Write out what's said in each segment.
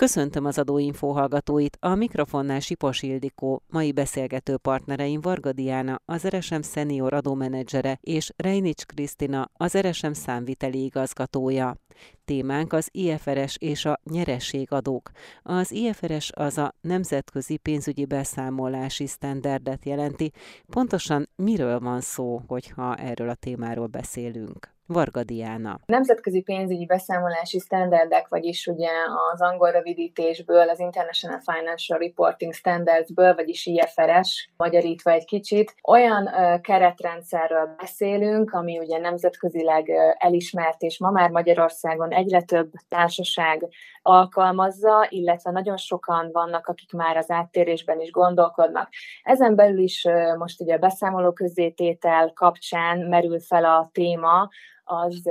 Köszöntöm az adóinfó hallgatóit, a mikrofonnál Sipos Ildikó, mai beszélgető partnereim Varga Diana, az RSM senior adómenedzsere és Reinics Krisztina, az RSM számviteli igazgatója. Témánk az IFRS és a nyerességadók. Az IFRS az a Nemzetközi Pénzügyi Beszámolási Standardet jelenti. Pontosan miről van szó, hogyha erről a témáról beszélünk? Varga Diana. Nemzetközi pénzügyi beszámolási standardek, vagyis ugye az angol rövidítésből, az International Financial Reporting Standardsből, vagyis IFRS, magyarítva egy kicsit, olyan keretrendszerről beszélünk, ami ugye nemzetközileg elismert, és ma már Magyarországon egyre több társaság alkalmazza, illetve nagyon sokan vannak, akik már az áttérésben is gondolkodnak. Ezen belül is most ugye a beszámoló közzététel kapcsán merül fel a téma, az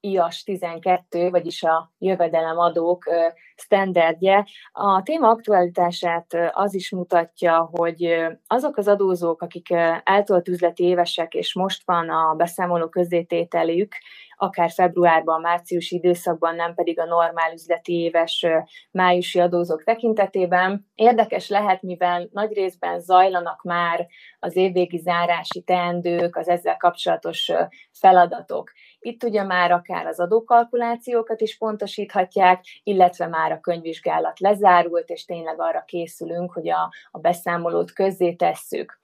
IAS 12, vagyis a jövedelemadók standardje. A téma aktualitását az is mutatja, hogy azok az adózók, akik eltolt üzleti évesek, és most van a beszámoló közzétételük, akár februárban, márciusi időszakban, nem pedig a normál üzleti éves májusi adózók tekintetében. Érdekes lehet, mivel nagy részben zajlanak már az évvégi zárási teendők, az ezzel kapcsolatos feladatok. Itt ugye már akár az adókalkulációkat is pontosíthatják, illetve már a könyvvizsgálat lezárult, és tényleg arra készülünk, hogy a, a beszámolót közzé tesszük.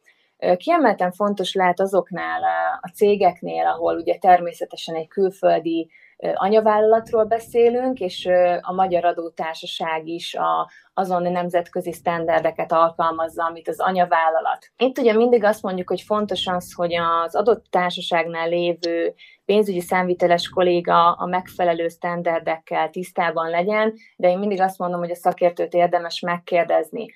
Kiemelten fontos lehet azoknál a cégeknél, ahol ugye természetesen egy külföldi anyavállalatról beszélünk, és a Magyar Adótársaság is a, azon nemzetközi sztenderdeket alkalmazza, amit az anyavállalat. Itt ugye mindig azt mondjuk, hogy fontos az, hogy az adott társaságnál lévő pénzügyi számviteles kolléga a megfelelő sztenderdekkel tisztában legyen, de én mindig azt mondom, hogy a szakértőt érdemes megkérdezni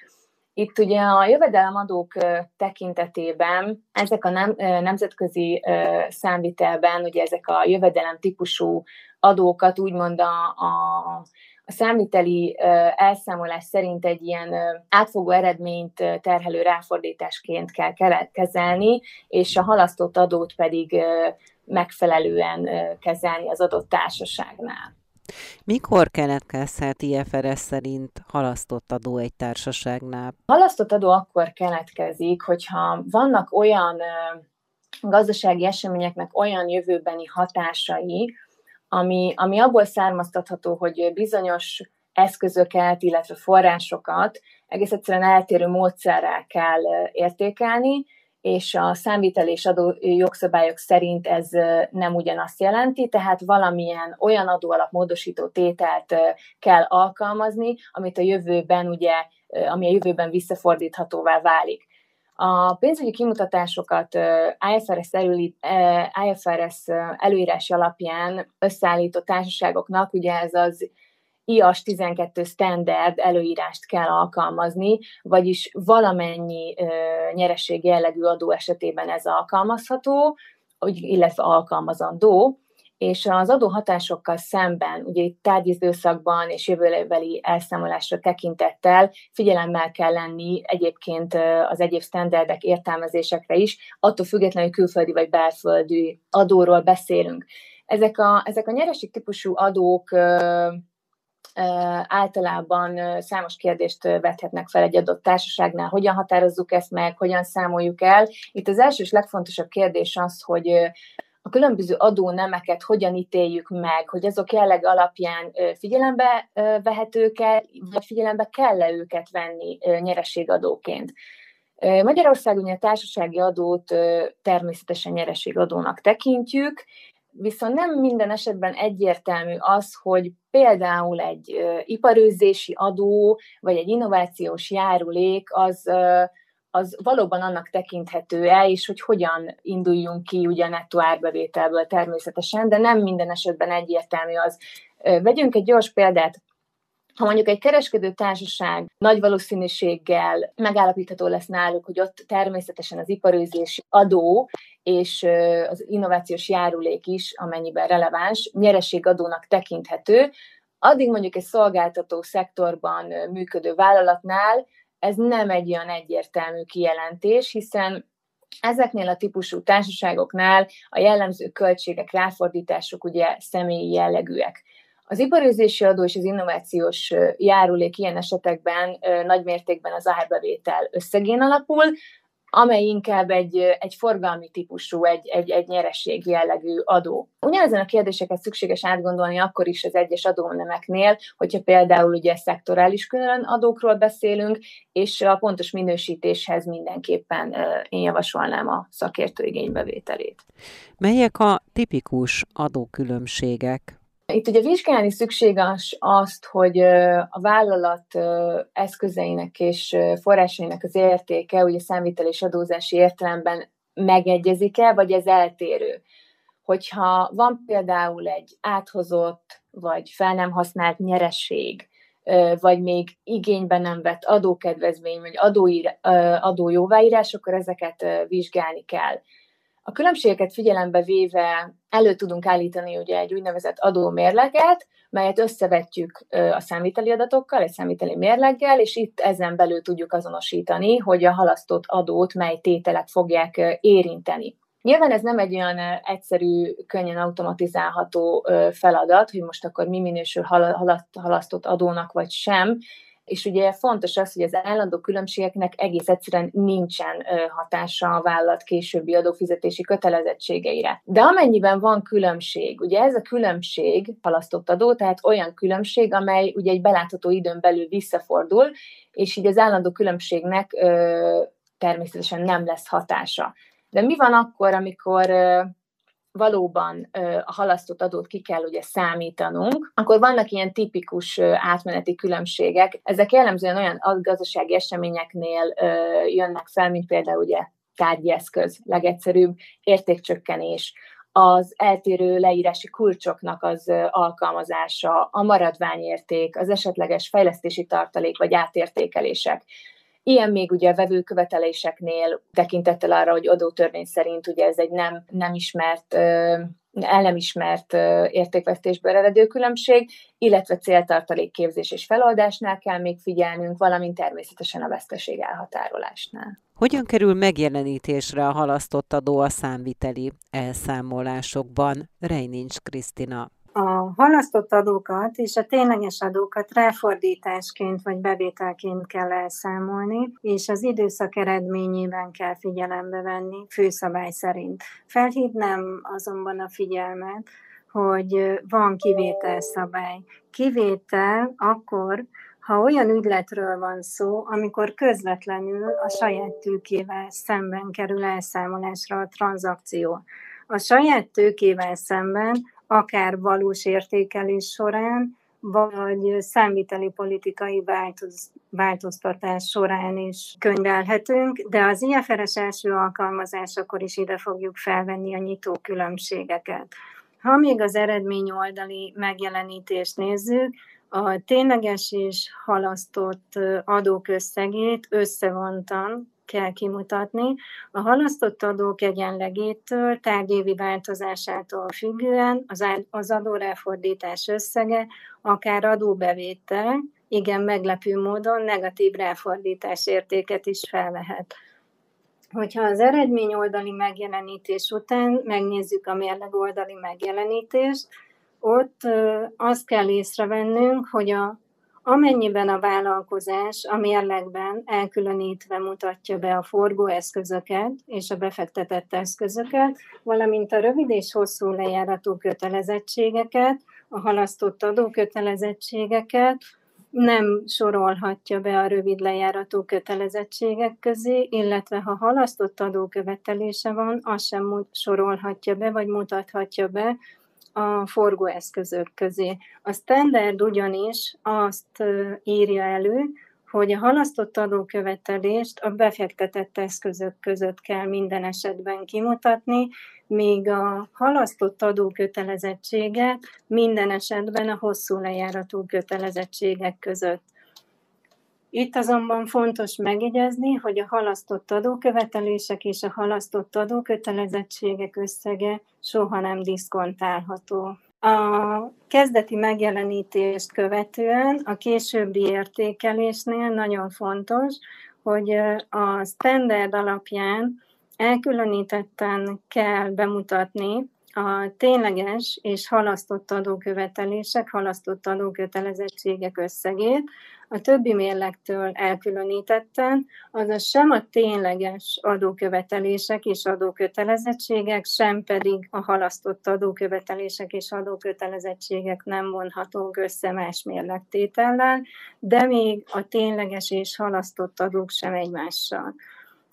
itt ugye a jövedelemadók tekintetében ezek a nem, nemzetközi számvitelben, ugye ezek a jövedelem típusú adókat úgymond a, a, a számviteli elszámolás szerint egy ilyen átfogó eredményt terhelő ráfordításként kell kezelni, és a halasztott adót pedig megfelelően kezelni az adott társaságnál. Mikor keletkezhet IFRS szerint halasztott adó egy társaságnál? Halasztott adó akkor keletkezik, hogyha vannak olyan gazdasági eseményeknek olyan jövőbeni hatásai, ami, ami abból származtatható, hogy bizonyos eszközöket, illetve forrásokat egész egyszerűen eltérő módszerrel kell értékelni, és a számvitel és adó jogszabályok szerint ez nem ugyanazt jelenti, tehát valamilyen olyan adóalap módosító tételt kell alkalmazni, amit a jövőben ugye, ami a jövőben visszafordíthatóvá válik. A pénzügyi kimutatásokat IFRS, előít, IFRS előírás alapján összeállított társaságoknak, ugye ez az IAS 12 standard előírást kell alkalmazni, vagyis valamennyi ö, nyereség jellegű adó esetében ez alkalmazható, illetve alkalmazandó, és az adóhatásokkal szemben, ugye itt tárgyidőszakban és jövőbeli elszámolásra tekintettel figyelemmel kell lenni egyébként az egyéb standardek értelmezésekre is, attól függetlenül külföldi vagy belföldi adóról beszélünk. Ezek a, ezek a nyereség típusú adók általában számos kérdést vethetnek fel egy adott társaságnál, hogyan határozzuk ezt meg, hogyan számoljuk el. Itt az első és legfontosabb kérdés az, hogy a különböző adónemeket hogyan ítéljük meg, hogy azok jelleg alapján figyelembe vehetők-e, vagy figyelembe kell-e őket venni nyerességadóként. Magyarországon a társasági adót természetesen nyereségadónak tekintjük, viszont nem minden esetben egyértelmű az, hogy például egy iparőzési adó, vagy egy innovációs járulék az, az valóban annak tekinthető el, és hogy hogyan induljunk ki ugye nettó árbevételből természetesen, de nem minden esetben egyértelmű az. Vegyünk egy gyors példát, ha mondjuk egy kereskedő társaság nagy valószínűséggel megállapítható lesz náluk, hogy ott természetesen az iparőzési adó és az innovációs járulék is, amennyiben releváns, nyereségadónak tekinthető, addig mondjuk egy szolgáltató szektorban működő vállalatnál ez nem egy olyan egyértelmű kijelentés, hiszen Ezeknél a típusú társaságoknál a jellemző költségek, ráfordítások ugye személyi jellegűek. Az iparőzési adó és az innovációs járulék ilyen esetekben nagy mértékben az árbevétel összegén alapul, amely inkább egy, egy forgalmi típusú, egy, egy, egy nyereség jellegű adó. Ugyanezen a kérdéseket szükséges átgondolni akkor is az egyes adónemeknél, hogyha például ugye szektorális külön adókról beszélünk, és a pontos minősítéshez mindenképpen én javasolnám a szakértő igénybevételét. Melyek a tipikus adókülönbségek? Itt ugye vizsgálni szükséges azt, hogy a vállalat eszközeinek és forrásainak az értéke, ugye számvitel és adózási értelemben megegyezik-e, vagy ez eltérő. Hogyha van például egy áthozott, vagy fel nem használt nyereség, vagy még igényben nem vett adókedvezmény, vagy adójóváírás, akkor ezeket vizsgálni kell. A különbségeket figyelembe véve elő tudunk állítani ugye egy úgynevezett adómérleget, melyet összevetjük a számviteli adatokkal, egy számviteli mérleggel, és itt ezen belül tudjuk azonosítani, hogy a halasztott adót mely tételek fogják érinteni. Nyilván ez nem egy olyan egyszerű, könnyen automatizálható feladat, hogy most akkor mi minősül halasztott adónak vagy sem, és ugye fontos az, hogy az állandó különbségeknek egész egyszerűen nincsen hatása a vállalat későbbi adófizetési kötelezettségeire. De amennyiben van különbség, ugye ez a különbség halasztott adó, tehát olyan különbség, amely ugye egy belátható időn belül visszafordul, és így az állandó különbségnek ö, természetesen nem lesz hatása. De mi van akkor, amikor valóban a halasztott adót ki kell ugye számítanunk, akkor vannak ilyen tipikus átmeneti különbségek. Ezek jellemzően olyan gazdasági eseményeknél jönnek fel, mint például ugye tárgyi eszköz, legegyszerűbb, értékcsökkenés, az eltérő leírási kulcsoknak az alkalmazása, a maradványérték, az esetleges fejlesztési tartalék vagy átértékelések. Ilyen még ugye a vevőköveteléseknél tekintettel arra, hogy adótörvény szerint ugye ez egy nem, nem ismert el nem ismert értékvesztésből eredő különbség, illetve céltartalékképzés és feloldásnál kell még figyelnünk, valamint természetesen a veszteség elhatárolásnál. Hogyan kerül megjelenítésre a halasztott adó a számviteli elszámolásokban? Reinincs Krisztina a halasztott adókat és a tényleges adókat ráfordításként vagy bevételként kell elszámolni, és az időszak eredményében kell figyelembe venni, főszabály szerint. Felhívnám azonban a figyelmet, hogy van kivételszabály. Kivétel akkor, ha olyan ügyletről van szó, amikor közvetlenül a saját tőkével szemben kerül elszámolásra a tranzakció. A saját tőkével szemben akár valós értékelés során, vagy számviteli politikai változ, változtatás során is könyvelhetünk, de az IFRS első alkalmazásakor is ide fogjuk felvenni a nyitó különbségeket. Ha még az eredmény oldali megjelenítést nézzük, a tényleges és halasztott adók összegét összevontan kell kimutatni. A halasztott adók egyenlegétől, tárgyévi változásától függően az, adóráfordítás összege, akár adóbevétel, igen meglepő módon negatív ráfordítás értéket is felvehet. Hogyha az eredmény oldali megjelenítés után megnézzük a mérleg oldali megjelenítést, ott azt kell észrevennünk, hogy a Amennyiben a vállalkozás a mérlegben elkülönítve mutatja be a forgóeszközöket és a befektetett eszközöket, valamint a rövid és hosszú lejáratú kötelezettségeket, a halasztott adókötelezettségeket, nem sorolhatja be a rövid lejáratú kötelezettségek közé, illetve ha halasztott adókövetelése van, azt sem sorolhatja be, vagy mutathatja be a forgóeszközök közé. A standard ugyanis azt írja elő, hogy a halasztott adókövetelést a befektetett eszközök között kell minden esetben kimutatni, míg a halasztott adókötelezettséget minden esetben a hosszú lejáratú kötelezettségek között. Itt azonban fontos megjegyezni, hogy a halasztott adókövetelések és a halasztott adókötelezettségek összege soha nem diszkontálható. A kezdeti megjelenítést követően a későbbi értékelésnél nagyon fontos, hogy a standard alapján elkülönítetten kell bemutatni a tényleges és halasztott adókövetelések, halasztott adókötelezettségek összegét a többi mérlektől elkülönítetten, azaz sem a tényleges adókövetelések és adókötelezettségek, sem pedig a halasztott adókövetelések és adókötelezettségek nem vonhatók össze más mérlegtétellel, de még a tényleges és halasztott adók sem egymással.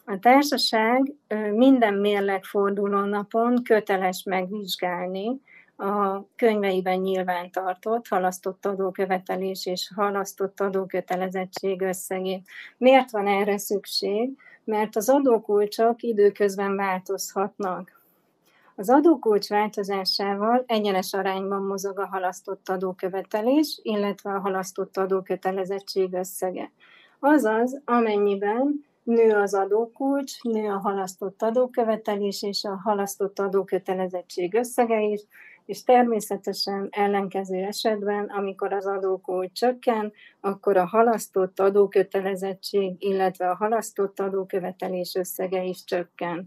A társaság minden mérlegforduló napon köteles megvizsgálni a könyveiben nyilvántartott halasztott adókövetelés és halasztott adókötelezettség összegét. Miért van erre szükség? Mert az adókulcsok időközben változhatnak. Az adókulcs változásával egyenes arányban mozog a halasztott adókövetelés, illetve a halasztott adókötelezettség összege. Azaz, amennyiben nő az adókulcs, nő a halasztott adókövetelés és a halasztott adókötelezettség összege is, és természetesen ellenkező esetben, amikor az adókulcs csökken, akkor a halasztott adókötelezettség, illetve a halasztott adókövetelés összege is csökken.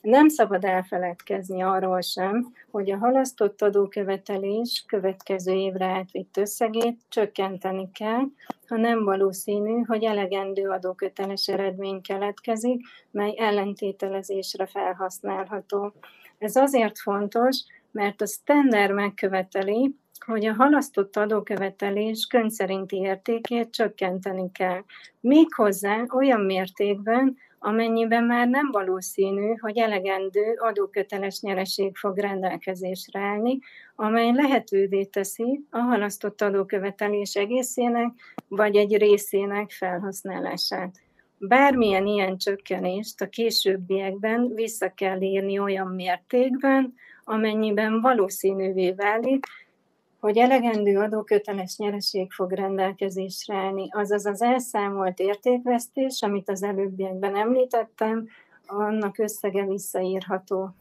Nem szabad elfeledkezni arról sem, hogy a halasztott adókövetelés következő évre átvitt összegét csökkenteni kell, ha nem valószínű, hogy elegendő adóköteles eredmény keletkezik, mely ellentételezésre felhasználható. Ez azért fontos, mert a standard megköveteli, hogy a halasztott adókövetelés könyv szerinti értékét csökkenteni kell. Méghozzá olyan mértékben, amennyiben már nem valószínű, hogy elegendő adóköteles nyereség fog rendelkezésre állni, amely lehetővé teszi a halasztott adókövetelés egészének vagy egy részének felhasználását. Bármilyen ilyen csökkenést a későbbiekben vissza kell írni olyan mértékben, amennyiben valószínűvé válik, hogy elegendő adóköteles nyereség fog rendelkezésre állni, azaz az elszámolt értékvesztés, amit az előbbiekben említettem, annak összege visszaírható.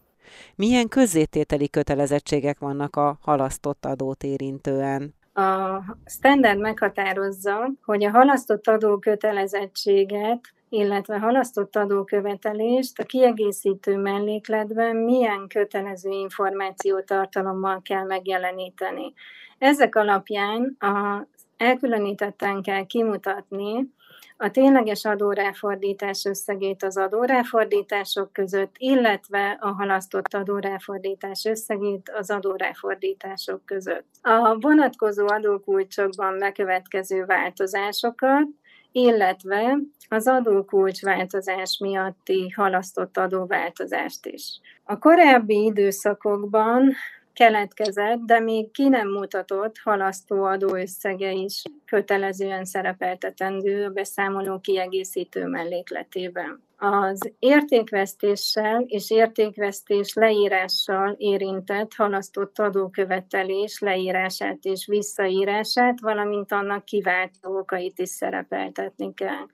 Milyen közzétételi kötelezettségek vannak a halasztott adót érintően? A standard meghatározza, hogy a halasztott adókötelezettséget illetve halasztott adókövetelést a kiegészítő mellékletben milyen kötelező információtartalommal kell megjeleníteni. Ezek alapján a elkülönítetten kell kimutatni a tényleges adóráfordítás összegét az adóráfordítások között, illetve a halasztott adóráfordítás összegét az adóráfordítások között. A vonatkozó adókulcsokban bekövetkező változásokat illetve az adókulcs változás miatti halasztott adóváltozást is. A korábbi időszakokban keletkezett, de még ki nem mutatott halasztó adóösszege is kötelezően szerepeltetendő a beszámoló kiegészítő mellékletében. Az értékvesztéssel és értékvesztés leírással érintett halasztott adókövetelés leírását és visszaírását, valamint annak kiváltó okait is szerepeltetni kell.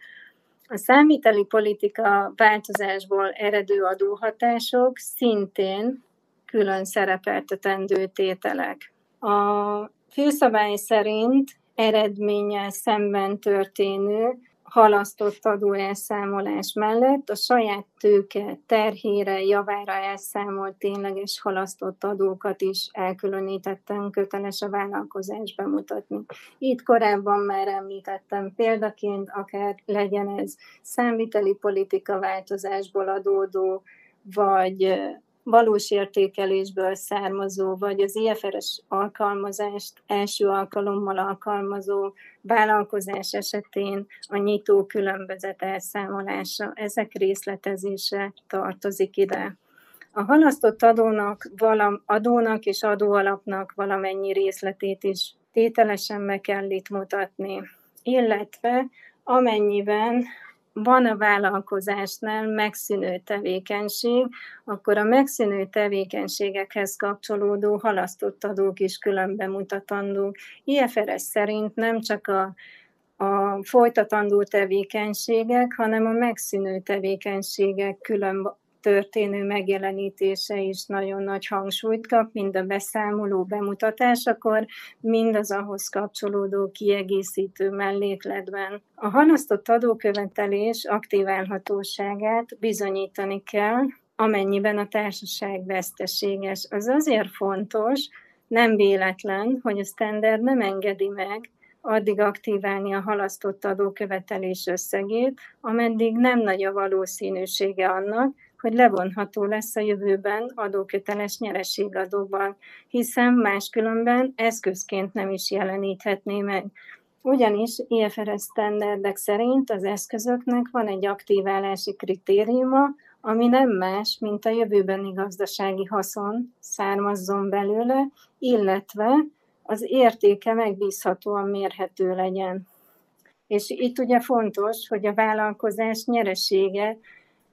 A számíteli politika változásból eredő adóhatások szintén külön szerepeltetendő tételek. A főszabály szerint eredménnyel szemben történő halasztott adóelszámolás mellett a saját tőke terhére, javára elszámolt tényleges halasztott adókat is elkülönítettem köteles a vállalkozás bemutatni. Itt korábban már említettem példaként, akár legyen ez számviteli politika változásból adódó, vagy valós értékelésből származó, vagy az IFRS alkalmazást első alkalommal alkalmazó vállalkozás esetén a nyitó különbözet elszámolása, ezek részletezése tartozik ide. A halasztott adónak, valam, adónak és adóalapnak valamennyi részletét is tételesen meg kell itt mutatni, illetve amennyiben van a vállalkozásnál megszűnő tevékenység, akkor a megszűnő tevékenységekhez kapcsolódó halasztott adók is külön bemutatandók. IFRS szerint nem csak a a folytatandó tevékenységek, hanem a megszűnő tevékenységek külön történő megjelenítése is nagyon nagy hangsúlyt kap, mind a beszámoló bemutatásakor, mind az ahhoz kapcsolódó kiegészítő mellékletben. A halasztott adókövetelés aktiválhatóságát bizonyítani kell, amennyiben a társaság veszteséges. Az azért fontos, nem véletlen, hogy a standard nem engedi meg addig aktiválni a halasztott adókövetelés összegét, ameddig nem nagy a valószínűsége annak, hogy levonható lesz a jövőben adóköteles nyereségadóban, hiszen máskülönben eszközként nem is jeleníthetné meg. Ugyanis IFRS standardek szerint az eszközöknek van egy aktiválási kritériuma, ami nem más, mint a jövőbeni gazdasági haszon származzon belőle, illetve az értéke megbízhatóan mérhető legyen. És itt ugye fontos, hogy a vállalkozás nyeresége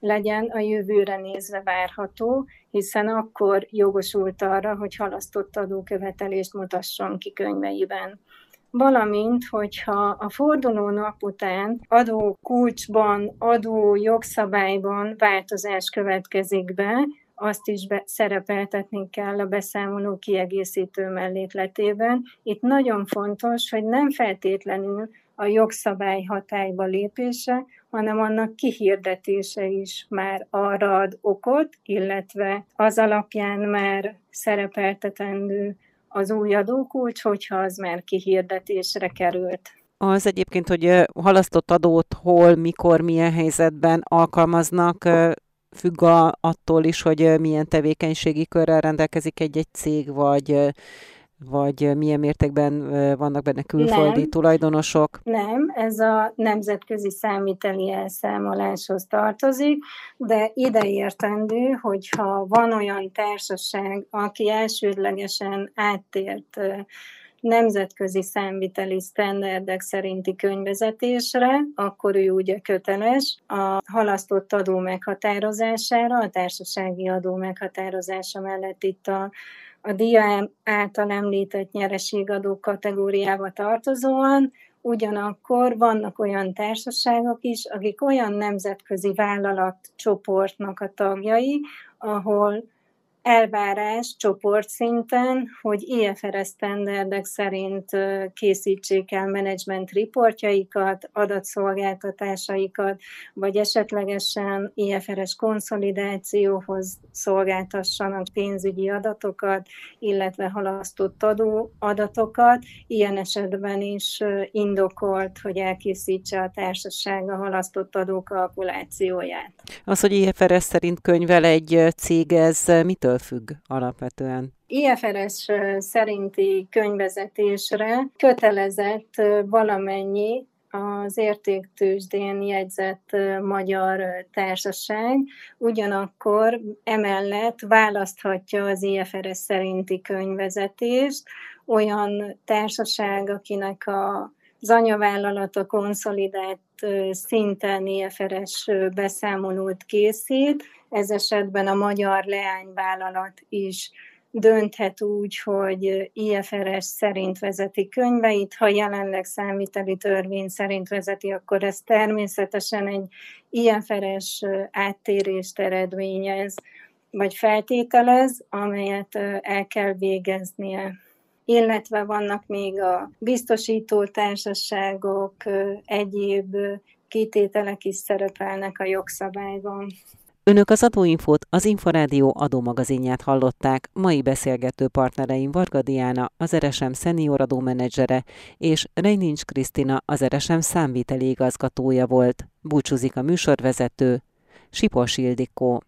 legyen a jövőre nézve várható, hiszen akkor jogosult arra, hogy halasztott adókövetelést mutasson ki könyveiben. Valamint, hogyha a forduló nap után adó kulcsban, adó jogszabályban változás következik be, azt is be, szerepeltetni kell a beszámoló kiegészítő mellékletében. Itt nagyon fontos, hogy nem feltétlenül a jogszabály hatályba lépése, hanem annak kihirdetése is már arra ad okot, illetve az alapján már szerepeltetendő az új adókulcs, hogyha az már kihirdetésre került. Az egyébként, hogy halasztott adót hol, mikor, milyen helyzetben alkalmaznak, függ attól is, hogy milyen tevékenységi körrel rendelkezik egy-egy cég, vagy vagy milyen mértékben vannak benne külföldi nem, tulajdonosok? Nem, ez a nemzetközi számíteli elszámoláshoz tartozik, de ide értendő, hogyha van olyan társaság, aki elsődlegesen áttért nemzetközi számviteli sztenderdek szerinti könyvezetésre, akkor ő ugye köteles a halasztott adó meghatározására, a társasági adó meghatározása mellett itt a a dia által említett nyereségadó kategóriába tartozóan, ugyanakkor vannak olyan társaságok is, akik olyan nemzetközi vállalatcsoportnak a tagjai, ahol elvárás csoportszinten, hogy IFRS standardek szerint készítsék el menedzsment riportjaikat, adatszolgáltatásaikat, vagy esetlegesen IFRS konszolidációhoz szolgáltassanak pénzügyi adatokat, illetve halasztott adó adatokat. Ilyen esetben is indokolt, hogy elkészítse a társaság a halasztott adó kalkulációját. Az, hogy IFRS szerint könyvel egy cég, ez mitől mitől függ alapvetően? IFRS szerinti könyvezetésre kötelezett valamennyi az értéktősdén jegyzett magyar társaság, ugyanakkor emellett választhatja az IFRS szerinti könyvezetést olyan társaság, akinek a az anyavállalata konszolidált szinten IFRS beszámolót készít, ez esetben a magyar leányvállalat is dönthet úgy, hogy IFRS szerint vezeti könyveit, ha jelenleg számviteli törvény szerint vezeti, akkor ez természetesen egy IFRS áttérést eredményez, vagy feltételez, amelyet el kell végeznie illetve vannak még a biztosító társaságok, egyéb kitételek is szerepelnek a jogszabályban. Önök az adóinfót, az Inforádió adómagazinját hallották. Mai beszélgető partnereim Varga Diana, az RSM szenior adómenedzsere, és Reinincs Krisztina, az RSM számviteli igazgatója volt. Búcsúzik a műsorvezető, Sipos Ildikó.